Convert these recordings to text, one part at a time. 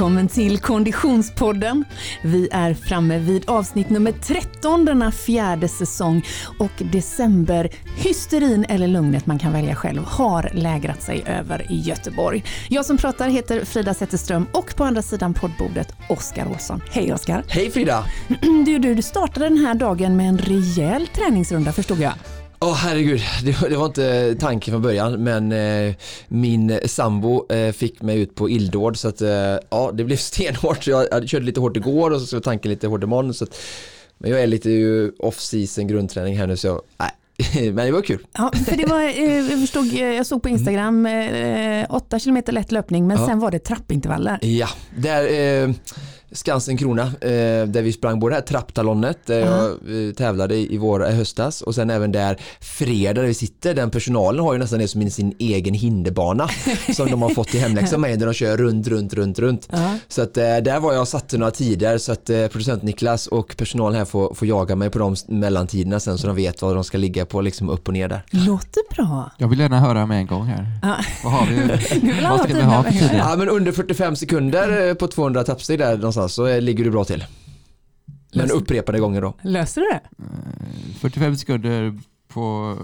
Välkommen till Konditionspodden. Vi är framme vid avsnitt nummer 13 denna fjärde säsong och december, hysterin eller lugnet man kan välja själv, har lägrat sig över i Göteborg. Jag som pratar heter Frida Zetterström och på andra sidan poddbordet Oskar Olsson. Hej Oskar! Hej Frida! Du, du, du startade den här dagen med en rejäl träningsrunda förstod jag. Åh oh, herregud, det, det, var inte tanken från början men eh, min sambo eh, fick mig ut på illdåd så att eh, ja det blev stenhårt. Jag, jag körde lite hårt igår och så var tanken lite hårt imorgon. Så att, men jag är lite ju off season grundträning här nu så jag, nej, men det var kul. Ja, för det var, eh, jag, förstod, jag såg på Instagram, 8 eh, km lätt löpning men ja. sen var det trappintervaller. Ja, där eh, Skansen Krona eh, där vi sprang både det här trapptalonnet där jag uh tävlade i, vår höstas och sen även där fredag där vi sitter den personalen har ju nästan det som sin egen hinderbana som de har fått i hemläxa med där de kör runt, runt, runt, runt. Uh Så att eh, där var jag och satte några tider så att producent Niklas och personalen här får, får jaga mig på de mellantiderna sen så de vet vad de ska ligga på liksom upp och ner där. Låter bra. Jag vill gärna höra med en gång här. Vad har vi? vad ska vi ha för tider? Ja men under 45 sekunder på 200 tappsteg där någonstans någonstans så ligger du bra till. Men upprepade gånger då. Löser du det? 45 sekunder på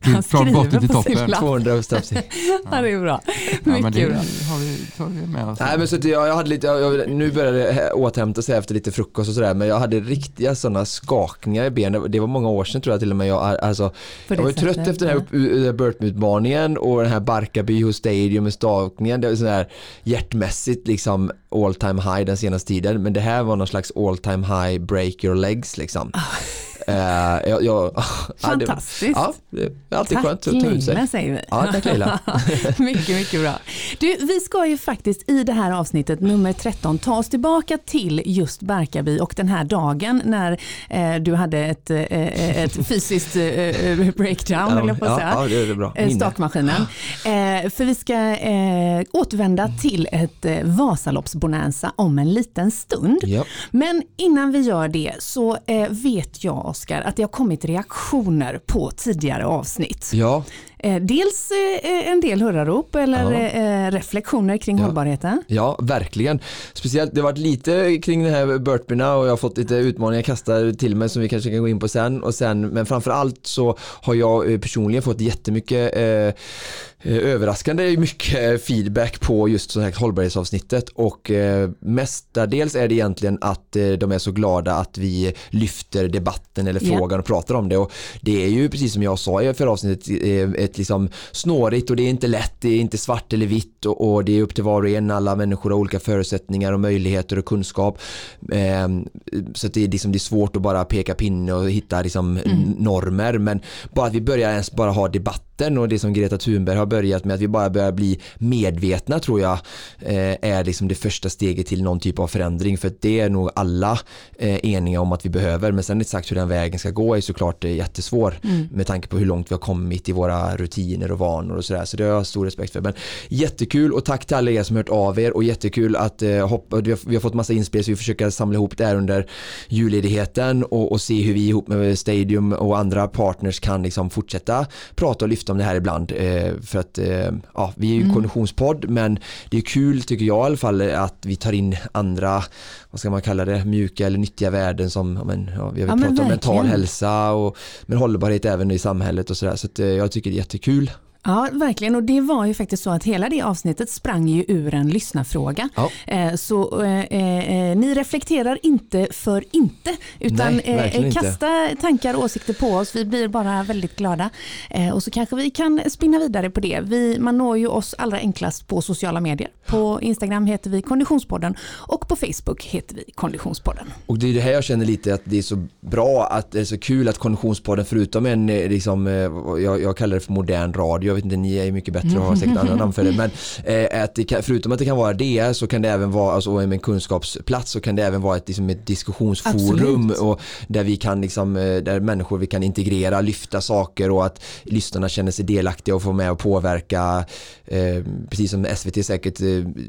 han från botten till toppen. 200 steps. ja, det är bra. Mycket ja, det bra. Har vi, tar vi med oss. Nej, men så jag, jag hade lite, jag, nu började det återhämta sig efter lite frukost och sådär men jag hade riktiga sådana skakningar i benen. Det var många år sedan tror jag till och med. Jag, alltså, jag var trött efter den här Burtme-utmaningen och den här Barkarby Stadium med skakningen. Det var sån här hjärtmässigt liksom all time high den senaste tiden men det här var någon slags all time high break your legs liksom. Uh, jag, jag, Fantastiskt. Ja, det är alltid tack skönt att ta ut sig. Tack säger vi. Ja, tack Leila. mycket, mycket bra. Du, vi ska ju faktiskt i det här avsnittet nummer 13 ta oss tillbaka till just Barkarby och den här dagen när eh, du hade ett, eh, ett fysiskt eh, breakdown, ja, på att säga. Ja, det är bra. Eh, stakmaskinen. Eh, för vi ska eh, återvända till ett eh, Vasaloppsbonanza om en liten stund. Ja. Men innan vi gör det så vet jag Oskar, att det har kommit reaktioner på tidigare avsnitt. Ja. Eh, dels eh, en del hurrarop eller ja. Eh, reflektioner kring ja. hållbarheten. Ja, verkligen. Speciellt, det har varit lite kring de här burpeerna och jag har fått lite utmaningar kastade till mig som vi kanske kan gå in på sen. Och sen men framförallt så har jag personligen fått jättemycket eh, överraskande mycket feedback på just så här hållbarhetsavsnittet och eh, mestadels är det egentligen att eh, de är så glada att vi lyfter debatten eller frågan yeah. och pratar om det och det är ju precis som jag sa i förra avsnittet eh, ett liksom snårigt och det är inte lätt, det är inte svart eller vitt och, och det är upp till var och en, alla människor har olika förutsättningar och möjligheter och kunskap eh, så det är, liksom, det är svårt att bara peka pinne och hitta liksom, mm. normer men bara att vi börjar ens bara ha debatt debatten och det som Greta Thunberg har börjat med att vi bara börjar bli medvetna tror jag eh, är liksom det första steget till någon typ av förändring. För det är nog alla eh, eniga om att vi behöver. Men sen exakt hur den vägen ska gå är såklart eh, jättesvår. Mm. med tanke på hur långt vi har kommit i våra rutiner och vanor och sådär. Så det har jag stor respekt för. Men jättekul och tack till alla er som hört av er. Och jättekul att hoppa, vi har, vi har fått massa inspel så vi försöker samla ihop det här under julledigheten och, och se hur vi ihop med Stadium och andra partners kan liksom fortsätta prata och lyfta om det här ibland eh, för att eh, ja, vi är ju mm. konditionspodd men det är kul tycker jag i alla fall att vi tar in andra vad ska man kalla det, mjuka eller nyttiga värden som men, ja, vi har ja, pratat om mental hälsa och men hållbarhet även i samhället och sådär så att, eh, jag tycker det är jättekul Ja, verkligen. Och det var ju faktiskt så att hela det avsnittet sprang ju ur en lyssnarfråga. Ja. Eh, så eh, eh, ni reflekterar inte för inte, utan Nej, kasta inte. tankar och åsikter på oss. Vi blir bara väldigt glada. och så kanske vi kan spinna vidare på det. Vi, man når ju oss allra enklast på sociala medier. På Instagram heter vi Konditionspodden och på Facebook heter vi Konditionspodden. Och det är det här jag känner lite att det är så bra, att det är så kul att Konditionspodden förutom en, liksom, jag, jag kallar det för modern radio, vet inte, ni är mycket bättre och har säkert andra namn för det. Men eh, att det kan, förutom att det kan vara det så kan det även vara, alltså en kunskapsplats så kan det även vara ett, liksom, ett diskussionsforum och där vi kan liksom, eh, där människor vi kan integrera, lyfta saker och att lyssnarna känner sig delaktiga och får med och påverka. Eh, precis som SVT säkert eh,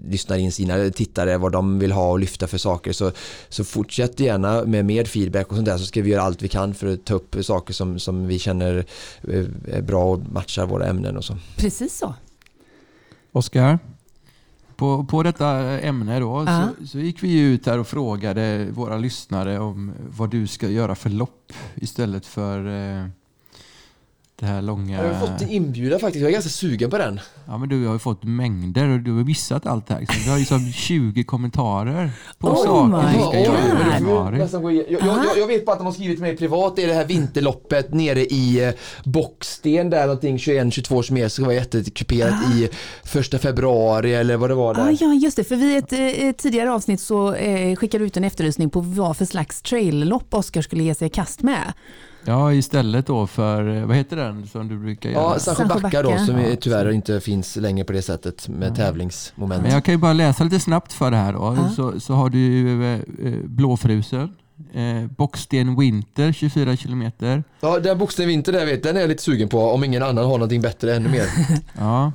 lyssnar in sina tittare vad de vill ha och lyfta för saker så, så fortsätt gärna med mer feedback och sånt där så ska vi göra allt vi kan för att ta upp saker som, som vi känner eh, är bra och matchar våra ämnen och så. Precis så. Oskar, På, på detta ämne då, uh. så, så, gick vi ut här och frågade våra lyssnare om vad du ska göra för lopp istället för eh, det här långa... Jag har fått en inbjudan faktiskt. Jag är ganska sugen på den. Ja, men du har ju fått mängder och du har missat allt det här. Så du har liksom 20 kommentarer på oh saker du ska göra i januari. Jag, jag, jag, vet bara att de har skrivit till mig privat. Det är det här vinterloppet nere i eh, Bocksten där någonting 21-22 meter ska vara jättekuperat ah. i första februari eller vad det var där. Ah, ja, just det. För vi ett, ett eh, tidigare avsnitt så eh, skickade du ut en efterlysning på vad för slags traillopp Oskar skulle ge sig i kast med. Ja, istället då för, vad heter den som du brukar göra? Ja, Sancho Backa då som ja, tyvärr inte finns längre på det sättet med ja. tävlingsmoment. Men jag kan ju bara läsa lite snabbt för det här då. Ja. Så, så har du eh, Blåfrusen, eh, Bocksten Winter 24 kilometer. Ja, den Bocksten Winter där vet den är jag lite sugen på om ingen annan har någonting bättre ännu mer. ja.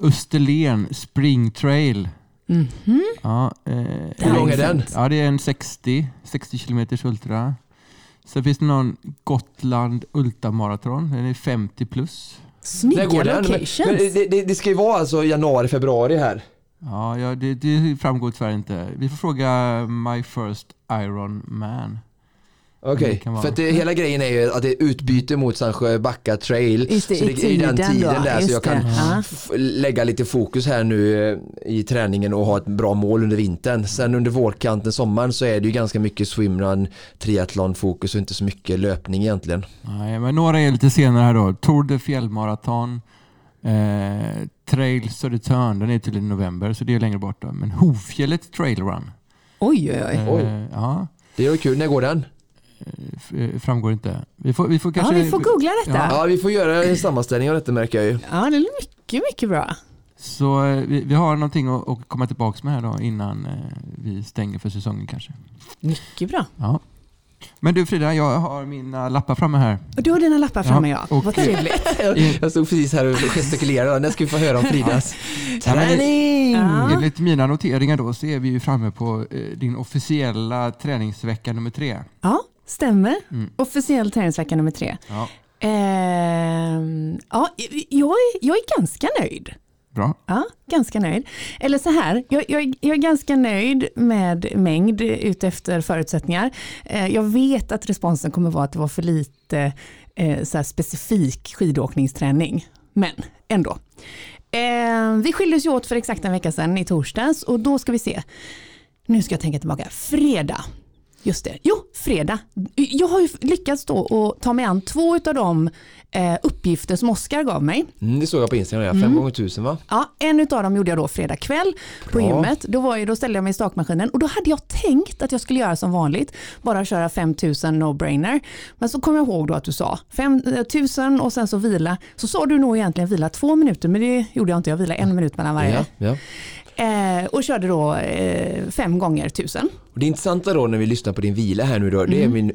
Österlen Spring Trail. Mm -hmm. ja, eh, Hur lång är den? Ja, det är en 60, 60 kilometers ultra. Sen finns det någon Gotland Ultramaraton. Den är 50 plus. Snygga locations. Men, men det, det, det, ska ju vara alltså januari, februari här. Ja, ja det, det framgår tyvärr inte. Vi får fråga My First Iron Man. Okej, okay. för att det, hela grejen är ju att det är utbyte mot Sandsjö Backa trail. Just det, så det är den tiden då. där Just så jag kan lägga lite fokus här nu eh, i träningen och ha ett bra mål under vintern. Sen under vårkanten, sommaren så är det ju ganska mycket swimrun, triathlon fokus och inte så mycket löpning egentligen. Nej, men några är lite senare här då. Tour de fjällmaraton, eh, Trail Södertörn, den är till i november så det är längre bort. Då. Men Hovfjället Trail Run. Oj, oj, oj. Eh, ja. Det är kul. När går den? Eh, framgår inte. Vi får, vi får kanske... Ja, vi får googla detta. Ja, vi får göra en sammanställning av detta märker jag ju. Ja, det är mycket, mycket bra. Så eh, vi, vi har någonting att, att komma tillbaka med här då innan eh, vi stänger för säsongen kanske. Mycket bra. Ja. Men du Frida, jag har mina lappar framme här. Och du har dina lappar framme ja. ja. Vad trevligt. jag stod precis här och gestikulerade. När ska vi få höra om Fridas träning? Ja. Enligt mina noteringar då så är vi ju framme på din officiella träningsvecka nummer tre. Ja, Stämmer. Mm. Officiell träningsvecka nummer tre. Ja. Eh, ja, jag, är, jag är ganska nöjd. Bra. Ja, ganska nöjd. Eller så här, jag, jag, jag är ganska nöjd med mängd utefter förutsättningar. Eh, jag vet att responsen kommer vara att det var för lite eh, så specifik skidåkningsträning. Men ändå. Eh, vi skildes ju åt för exakt en vecka sedan i torsdags och då ska vi se. Nu ska jag tänka tillbaka. Fredag Just det. Jo, fredag. Jag har ju lyckats då och ta mig an två av de eh, uppgifter som Oskar gav mig. Mm, det såg jag på Instagram, fem mm. gånger tusen va? Ja, en av dem gjorde jag då fredag kväll på Bra. gymmet. Då, var jag, då ställde jag mig i stakmaskinen och då hade jag tänkt att jag skulle göra som vanligt, bara köra 5000 no-brainer. Men så kom jag ihåg då att du sa 5000 eh, och sen så vila. Så sa du nog egentligen vila två minuter, men det gjorde jag inte. Jag vilade en minut mellan varje. Ja, ja. Eh, och körde då eh, fem gånger tusen. Och det intressanta då när vi lyssnar på din vila här nu då, mm. det är mm. min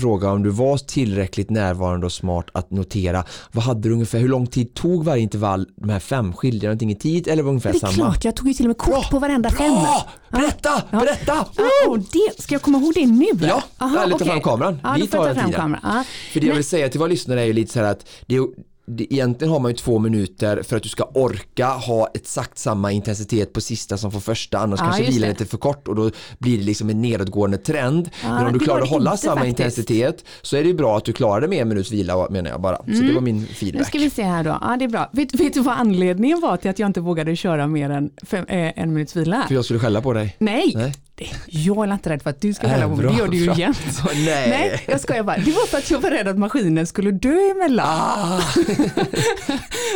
fråga om du var tillräckligt närvarande och smart att notera. Vad hade du ungefär, hur lång tid tog varje intervall, de här fem, skilde det någonting i tid eller var ungefär samma? Det är klart, jag tog ju till och med kort bra, på varenda fem. Bra! Berätta, ja. berätta! Och det, ska jag komma ihåg det nu? Ja, Aha, eller ta okay. fram kameran. Ja, vi tar den tiden. För det jag vill säga till våra lyssnare är ju lite så här att det är egentligen har man ju två minuter för att du ska orka ha exakt samma intensitet på sista som på första annars ah, kanske vilan är lite för kort och då blir det liksom en nedåtgående trend. Ah, Men om du klarar att hålla samma faktiskt. intensitet så är det bra att du klarar det med en minuts vila menar jag bara. Mm. Så det var min feedback. Nu ska vi se här då. Ja, det är bra. Vet, vet, du vad anledningen var till att jag inte vågade köra mer än fem, äh, en minuts vila? För jag skulle skälla på dig? Nej. Nej. Jag är inte rädd för att du ska skälla på mig, det gör du ju jämt. Nej. nej, jag skojar bara. Det var för att jag var rädd att maskinen skulle dö emellan. Ah.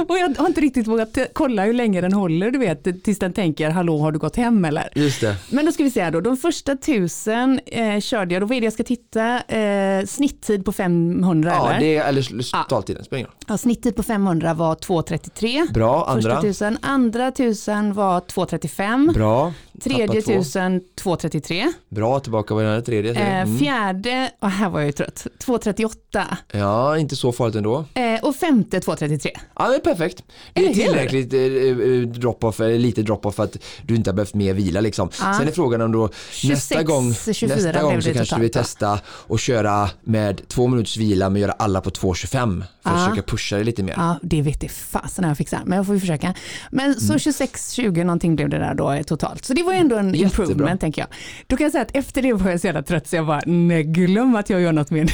och jag har inte riktigt vågat kolla hur länge den håller, du vet, tills den tänker, hallå har du gått hem eller? Just det. Men då ska vi se här då, de första tusen eh, körde jag, då vad är det jag ska titta? Eh, snitttid på 500 ja, eller? Det, eller totaltiden, spelar Ja, snitttid på 500 var 2.33. Bra, andra? Första tusen. Andra tusen var 2.35. Bra. Tredje tusen 233. Bra, tillbaka på den här tredje. Eh, mm. Fjärde, och här var jag ju trött, 238. Ja, inte så farligt ändå. Eh, och femte 233. Ja, det är perfekt. Det är tillräckligt eh, drop-off, lite drop-off för att du inte har behövt mer vila liksom. Ah. Sen är frågan om då 26, nästa gång, 24 nästa gång så kanske du vill testa och köra med två minuters vila men göra alla på 2.25 för att ah. försöka pusha det lite mer. Ja, det vet fasen jag fixar, men jag får ju försöka. Men så mm. 26-20 någonting blev det där då totalt. Så det var ändå en Jättebra. improvement tänker jag. Då kan jag säga att efter det var jag så jävla trött så jag bara, nej glöm att jag gör något mer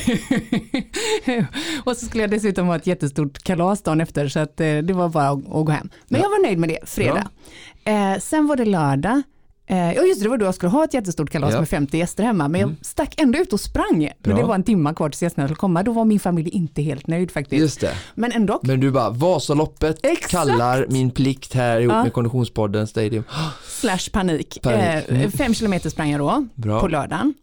nu. och så skulle jag dessutom ha ett jättestort kalas dagen efter så att eh, det var bara att, att gå hem. Men ja. jag var nöjd med det, fredag. Ja. Eh, sen var det lördag. Eh, ja just det, det var då jag skulle ha ett jättestort kalas ja. med 50 gäster hemma, men mm. jag stack ändå ut och sprang. Bra. Men det var en timma kvar tills gästerna skulle komma. Då var min familj inte helt nöjd faktiskt. Just det. Men ändå. Men du bara, Vasaloppet Exakt. kallar min plikt här ihop ja. med Konditionspodden Stadium. Slash panik. panik. Eh, mm. fem kilometer sprang jag då, Bra. på lördagen.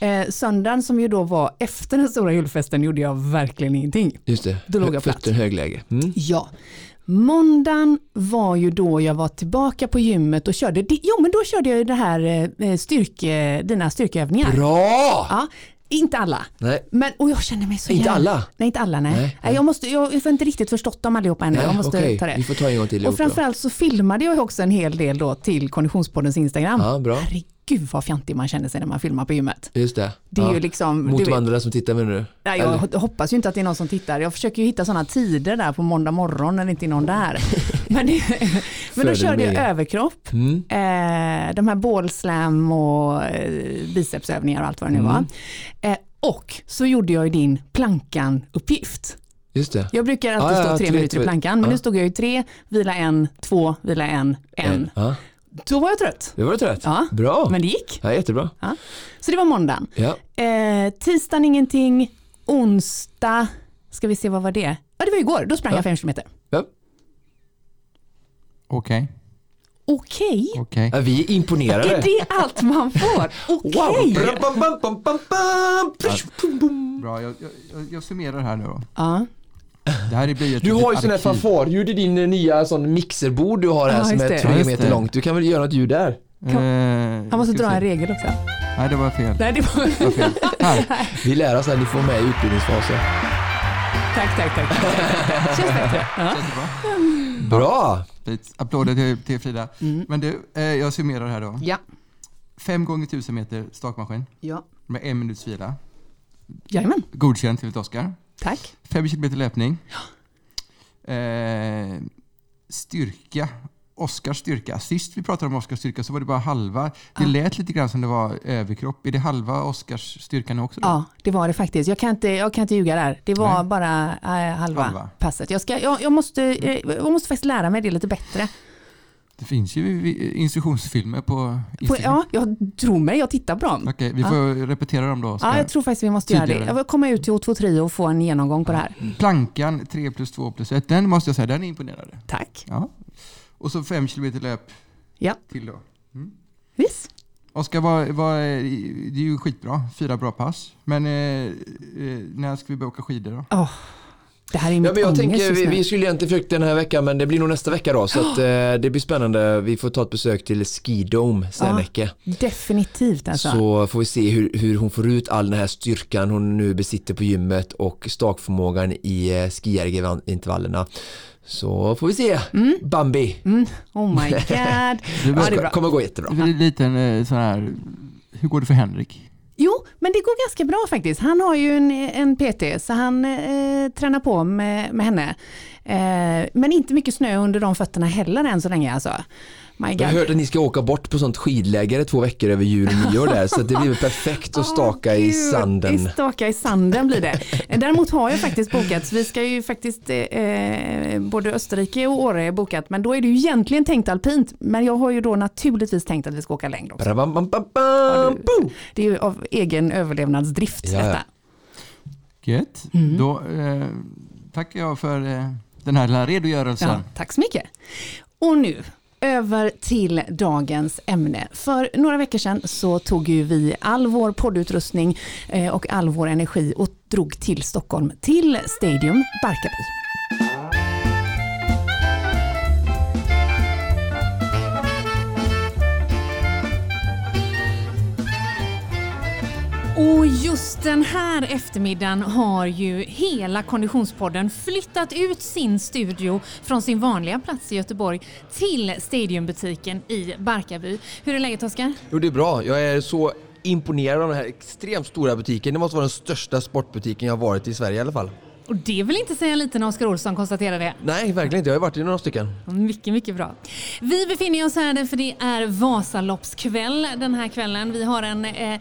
Eh, söndagen som ju då var efter den stora julfesten gjorde jag verkligen ingenting. Just det, då låg jag platt. högläge. Mm. Ja. Måndagen var ju då jag var tillbaka på gymmet och körde, jo men då körde jag det här eh, styrke, dina styrkeövningar. Bra! Ja, inte alla. Nej. Men, och jag känner mig så Inte jävla. alla? Nej, inte alla nej. nej, nej. Jag, måste, jag, jag har inte riktigt förstått dem allihopa ännu. jag måste okay. ta det. Vi får ta en gång till. Och framförallt så filmade jag också en hel del då till Konditionspoddens Instagram. Ja, bra. Herregud gud vad fjantig man känner sig när man filmar på gymmet. Just det. det är ja. ju liksom, Mot de andra som tittar menar du? Ja, jag Eller? hoppas ju inte att det är någon som tittar. Jag försöker ju hitta sådana tider där på måndag morgon när det inte är någon där. men, det, men då körde jag överkropp, mm. eh, de här bålslam och eh, bicepsövningar och allt vad det nu mm. var. Eh, och så gjorde jag ju din plankan-uppgift. Just det. Jag brukar alltid ah, stå ja, tre, tre minuter i plankan, men nu stod jag ju tre, vila en, två, vila en, en. en. Ah. Då var jag trött. Då var du trött. Ja, Bra. Men det gick. Ja, jättebra. Ja. Så det var måndagen. Ja. Eh, tisdagen ingenting, onsdag, ska vi se vad var det? Ja det var igår, då sprang ja. jag 5 km. Ja. Okej. Okay. Okej? Okay. Okay. Ja, vi är imponerade. Är det allt man får? Okej! Okay. Wow. Bra, jag, jag, jag summerar här nu då. Ja. Det här blir du har ju sån här fanfarljud i din nya sån mixerbord du har här ah, som är tre meter det. långt. Du kan väl göra något ljud där? Eh, Han måste dra en regel också. Nej, det var fel. Nej, det var, det var fel. Vi lär oss att ni får med i utbildningsfasen. Tack, tack, tack. Känns bättre. Ja. Känns bra. Bra. Applåder till, till Frida. Mm. Men du, eh, jag summerar här då. Ja. Fem gånger tusen meter stakmaskin. Ja. Med en minuts vila. Jajamän. Godkänt till Oskar. Tack. Fem kilometer löpning. Eh, styrka. Oskars styrka. Sist vi pratade om Oskars styrka så var det bara halva. Det ja. lät lite grann som det var överkropp. Är det halva Oskars styrka nu också? Då? Ja, det var det faktiskt. Jag kan inte, jag kan inte ljuga där. Det var Nej. bara äh, halva, halva, passet. Jag, ska, jag, jag, måste, jag måste faktiskt lära mig det lite bättre. Det finns ju instruktionsfilmer på Instagram. Ja, jag tror mig. Jag tittar på dem. Okej, vi får ja. repetera dem då. Ja, jag tror faktiskt vi måste tydligare. göra det. Jag vill komma ut till O2 och få en genomgång på ja. det här. Plankan 3 plus 2 plus 1, den måste jag säga, den är imponerande. Tack. Ja. Och så 5 kilometer löp ja. till då. Mm. Visst. Oskar, vad, vad, det är ju skitbra. Fyra bra pass. Men eh, eh, när ska vi börja åka skidor då? Oh. Det här är mitt ja, men jag tänker, vi, vi, skulle egentligen försökt den här veckan men det blir nog nästa vecka då så att, eh, det blir spännande. Vi får ta ett besök till Skidome Serneke. Ja, definitivt alltså. Så får vi se hur, hur hon får ut all den här styrkan hon nu besitter på gymmet och stakförmågan i eh, skijärgintervallerna. Så får vi se. Mm. Bambi. Mm. Oh my god. det, ja, kommer gå jättebra. Det liten eh, sån här, hur går det för Henrik? Jo, men det går ganska bra faktiskt. Han har ju en, en PT så han eh, tränar på med, med henne. Eh, men inte mycket snö under de fötterna heller än så länge alltså. Jag har hört att ni ska åka bort på sånt skidläger två veckor över jul och nyår där så det blir perfekt att staka oh, i sanden. Staka i sanden blir det. Däremot har jag faktiskt bokat, vi ska ju faktiskt, eh, både Österrike och Åre är bokat, men då är det ju egentligen tänkt alpint. Men jag har ju då naturligtvis tänkt att vi ska åka längre också. Det är ju av egen överlevnadsdrift ja. detta. Gött. Mm. Då eh, tackar jag för eh, den här lilla redogörelsen. Ja, tack så mycket. Och nu över till dagens ämne. För några veckor sedan så tog ju vi all vår poddutrustning eh, och all vår energi och drog till Stockholm, till Stadium Barkarby. Och just den här eftermiddagen har ju hela Konditionspodden flyttat ut sin studio från sin vanliga plats i Göteborg till Stadiumbutiken i Barkarby. Hur är läget Oskar? Jo det är bra. Jag är så imponerad av den här extremt stora butiken. Det måste vara den största sportbutiken jag varit i Sverige i alla fall. Och det vill inte säga lite när Oskar Olsson konstaterar det. Nej, verkligen inte. Jag har varit i några stycken. Mycket, mycket bra. Vi befinner oss här för det är Vasaloppskväll den här kvällen. Vi har en eh,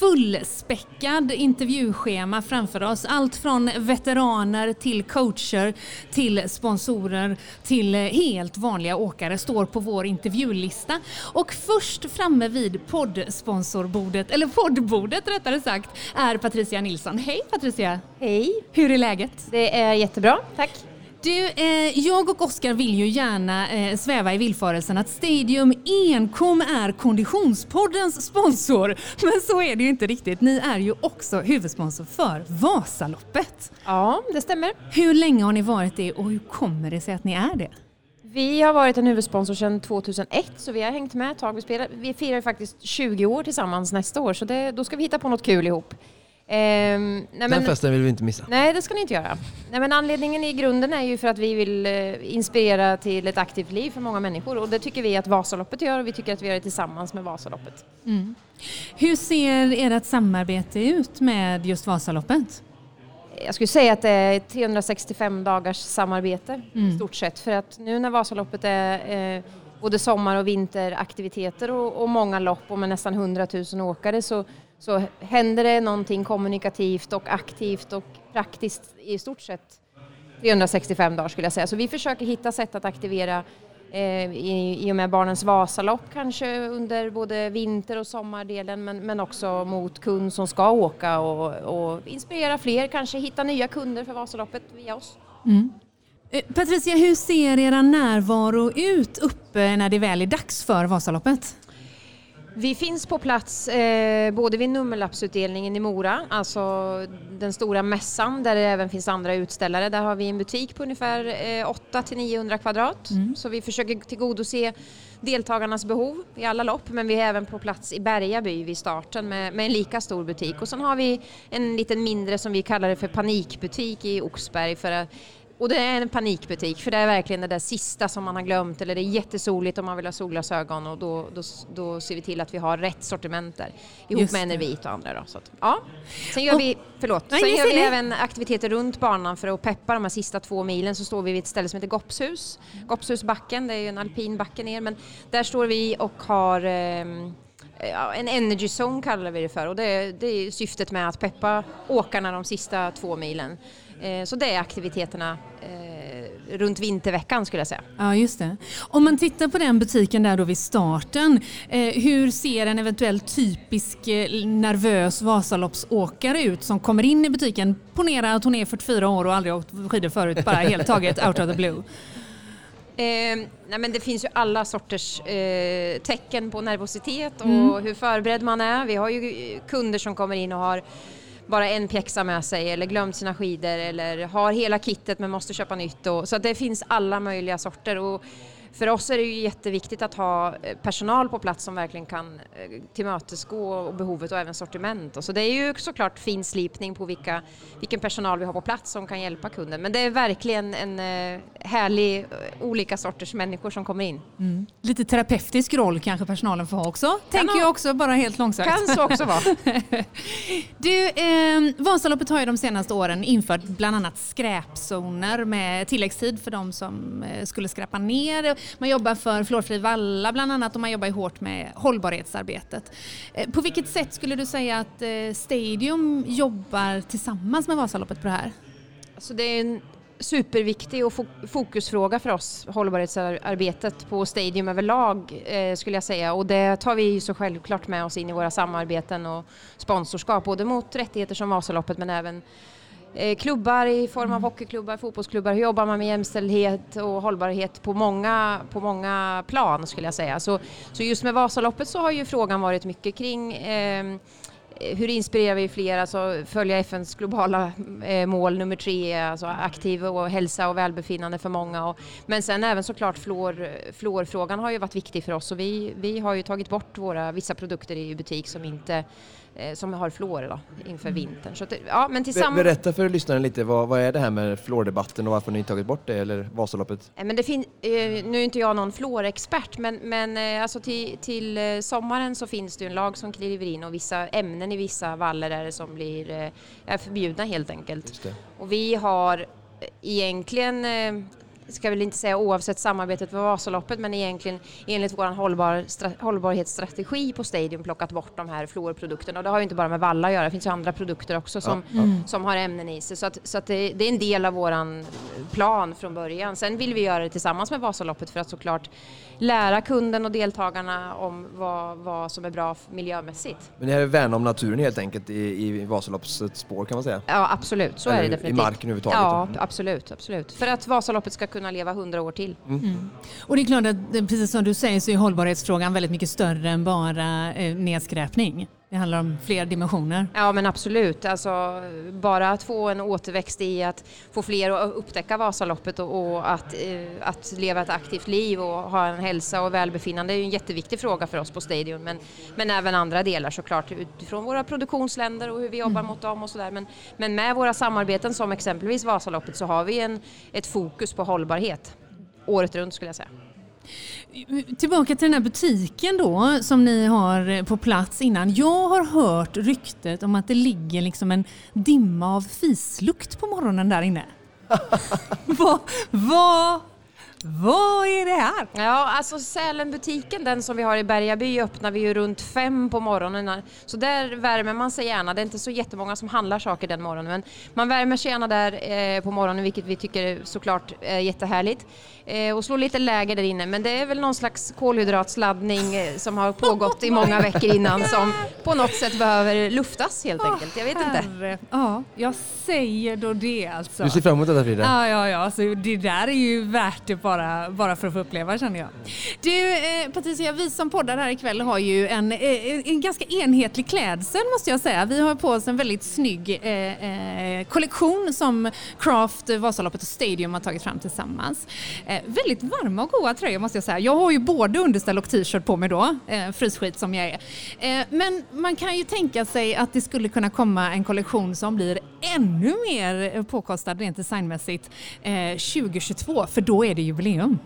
fullspäckad intervjuschema framför oss. Allt från veteraner till coacher till sponsorer till helt vanliga åkare står på vår intervjulista. Och först framme vid poddsponsorbordet, eller poddbordet rättare sagt, är Patricia Nilsson. Hej Patricia! Hej! Hur är läget? Det är jättebra, tack. Du, eh, jag och Oskar vill ju gärna eh, sväva i villfarelsen att Stadium enkom är Konditionspoddens sponsor. Men så är det ju inte riktigt. Ni är ju också huvudsponsor för Vasaloppet. Ja, det stämmer. Hur länge har ni varit det och hur kommer det sig att ni är det? Vi har varit en huvudsponsor sedan 2001 så vi har hängt med ett tag. Vi, spelar, vi firar faktiskt 20 år tillsammans nästa år så det, då ska vi hitta på något kul ihop. Ehm, nej, Den festen vill vi inte missa. Nej, det ska ni inte göra. Nej, men anledningen i grunden är ju för att vi vill eh, inspirera till ett aktivt liv för många människor och det tycker vi att Vasaloppet gör och vi tycker att vi gör det tillsammans med Vasaloppet. Mm. Hur ser ert samarbete ut med just Vasaloppet? Jag skulle säga att det är 365 dagars samarbete mm. i stort sett för att nu när Vasaloppet är eh, både sommar och vinteraktiviteter och, och många lopp och med nästan 100 000 åkare så så händer det någonting kommunikativt och aktivt och praktiskt i stort sett 365 dagar skulle jag säga. Så vi försöker hitta sätt att aktivera eh, i, i och med Barnens Vasalopp kanske under både vinter och sommardelen men, men också mot kund som ska åka och, och inspirera fler, kanske hitta nya kunder för Vasaloppet via oss. Mm. Eh, Patricia, hur ser era närvaro ut uppe när det väl är dags för Vasaloppet? Vi finns på plats eh, både vid nummerlappsutdelningen i Mora, alltså den stora mässan där det även finns andra utställare. Där har vi en butik på ungefär eh, 8 900 kvadrat. Mm. Så vi försöker tillgodose deltagarnas behov i alla lopp men vi är även på plats i Bergaby vid starten med, med en lika stor butik. Och sen har vi en liten mindre som vi kallar det för panikbutik i Oxberg för att och det är en panikbutik för det är verkligen det där sista som man har glömt eller det är jättesoligt om man vill ha solglasögon och då, då, då ser vi till att vi har rätt sortiment där ihop Just med Enervit och andra. Då, så att, ja. Sen gör och, vi, förlåt, nej, sen gör vi även aktiviteter runt banan för att peppa de här sista två milen så står vi vid ett ställe som heter Goppshus. Goppshusbacken, det är ju en alpin backe ner men där står vi och har eh, en energy zone kallar vi det för och det, det är syftet med att peppa åkarna de sista två milen. Eh, så det är aktiviteterna eh, runt vinterveckan skulle jag säga. Ja, just det. Om man tittar på den butiken där då vid starten, eh, hur ser en eventuell typisk nervös Vasaloppsåkare ut som kommer in i butiken? Ponera att hon är 44 år och aldrig åkt skidor förut, bara helt taget out of the blue. Eh, nej men det finns ju alla sorters eh, tecken på nervositet och mm. hur förberedd man är. Vi har ju kunder som kommer in och har bara en pjäxa med sig eller glömt sina skidor eller har hela kittet men måste köpa nytt. Och, så det finns alla möjliga sorter. Och för oss är det ju jätteviktigt att ha eh, personal på plats som verkligen kan eh, tillmötesgå behovet och även sortiment. Och så det är ju såklart fin slipning på vilka, vilken personal vi har på plats som kan hjälpa kunden. Men det är verkligen en eh, härlig olika sorters människor som kommer in. Mm. Lite terapeutisk roll kanske personalen får ha också, tänker jag också bara helt långsamt. Kan så också vara. du, eh, Vasaloppet har ju de senaste åren infört bland annat skräpzoner med tilläggstid för de som skulle skräpa ner man jobbar för Fluorfri Valla bland annat och man jobbar hårt med hållbarhetsarbetet. Eh, på vilket sätt skulle du säga att eh, Stadium jobbar tillsammans med Vasaloppet på det här? Alltså det är en superviktig och fokusfråga för oss, hållbarhetsarbetet på Stadium överlag eh, skulle jag säga och det tar vi så självklart med oss in i våra samarbeten och sponsorskap både mot rättigheter som Vasaloppet men även Eh, klubbar i form av hockeyklubbar, fotbollsklubbar. Hur jobbar man med jämställdhet och hållbarhet på många, på många plan skulle jag säga. Så, så just med Vasaloppet så har ju frågan varit mycket kring ehm, eh, hur inspirerar vi fler, alltså följa FNs globala eh, mål nummer tre, alltså aktiv och hälsa och välbefinnande för många. Och, men sen även såklart fluorfrågan har ju varit viktig för oss och vi, vi har ju tagit bort våra vissa produkter i butik som inte som har fluor då, inför vintern. Så att, ja, men tillsammans... Berätta för lyssnaren lite, vad, vad är det här med fluordebatten och varför ni tagit bort det, eller Vasaloppet? Men det fin- nu är inte jag någon fluorexpert, men, men alltså till, till sommaren så finns det en lag som kliver in och vissa ämnen i vissa vallar är det som blir är förbjudna helt enkelt. Och vi har egentligen ska väl inte säga oavsett samarbetet med Vasaloppet, men egentligen enligt vår hållbar, hållbarhetsstrategi på Stadium plockat bort de här fluorprodukterna. Och det har ju inte bara med valla att göra, det finns ju andra produkter också som, mm. som har ämnen i sig. Så, att, så att det, det, är en del av våran plan från början. Sen vill vi göra det tillsammans med Vasaloppet för att såklart lära kunden och deltagarna om vad, vad som är bra miljömässigt. Men det här är värna om naturen helt enkelt i, i Vasaloppets spår kan man säga? Ja absolut, så Eller är det definitivt. I marken överhuvudtaget? Ja absolut, absolut. För att Vasaloppet ska kunna leva hundra år till. Mm. Mm. Och det är klart att precis som du säger så är hållbarhetsfrågan väldigt mycket större än bara eh, nedskräpning. Det handlar om fler dimensioner. Ja men absolut. Alltså, bara att få en återväxt i att få fler att upptäcka Vasaloppet och, och att, eh, att leva ett aktivt liv och ha en hälsa och välbefinnande är ju en jätteviktig fråga för oss på Stadion Men, men även andra delar såklart utifrån våra produktionsländer och hur vi jobbar mm. mot dem och sådär. Men, men med våra samarbeten som exempelvis Vasaloppet så har vi en, ett fokus på hållbarhet året runt skulle jag säga. Tillbaka till den här butiken då som ni har på plats innan. Jag har hört ryktet om att det ligger liksom en dimma av fislukt på morgonen där inne. vad, vad vad är det här? Ja, alltså Sälenbutiken, den som vi har i Bergaby, öppnar vi ju runt fem på morgonen. Så där värmer man sig gärna. Det är inte så jättemånga som handlar saker den morgonen, men man värmer sig gärna där eh, på morgonen, vilket vi tycker såklart är jättehärligt. Eh, och slår lite läger där inne, men det är väl någon slags kolhydratsladdning eh, som har pågått i många veckor innan som på något sätt behöver luftas helt enkelt. Jag vet inte. Ja, jag säger då det alltså. Du ser fram emot detta Frida? Ja, ja, ja. Så det där är ju värt det bara, bara för att få uppleva känner jag. Du eh, Patricia, vi som poddar här ikväll har ju en, en ganska enhetlig klädsel måste jag säga. Vi har på oss en väldigt snygg eh, eh kollektion som Craft, Vasaloppet och Stadium har tagit fram tillsammans. Eh, väldigt varma och goda tröjor måste jag säga. Jag har ju både underställ och t-shirt på mig då, eh, frysskit som jag är. Eh, men man kan ju tänka sig att det skulle kunna komma en kollektion som blir ännu mer påkostad rent designmässigt eh, 2022, för då är det jubileum.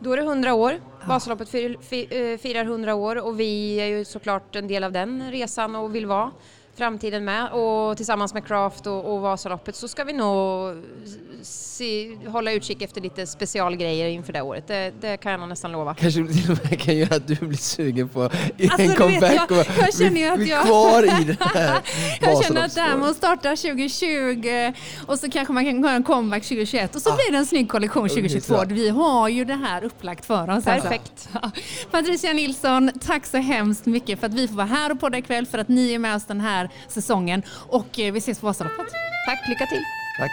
Då är det 100 år. Vasaloppet eh, firar 100 år och vi är ju såklart en del av den resan och vill vara framtiden med och tillsammans med Craft och, och Vasaloppet så ska vi nog se, hålla utkik efter lite specialgrejer inför det året. Det, det, kan jag nästan lova. Kanske till och med kan göra att du blir sugen på alltså, en comeback jag, jag, känner att jag, kvar i det här Jag känner att det här med att starta 2020 och så kanske man kan göra en comeback 2021 och så ah. blir det en snygg kollektion 2022. Vi har ju det här upplagt för oss. Alltså. Perfekt. Alltså. Patricia Nilsson, tack så hemskt mycket för att vi får vara här och podda ikväll, för att ni är med oss den här säsongen och eh, vi ses på Vasaloppet. Tack, lycka till. Tack.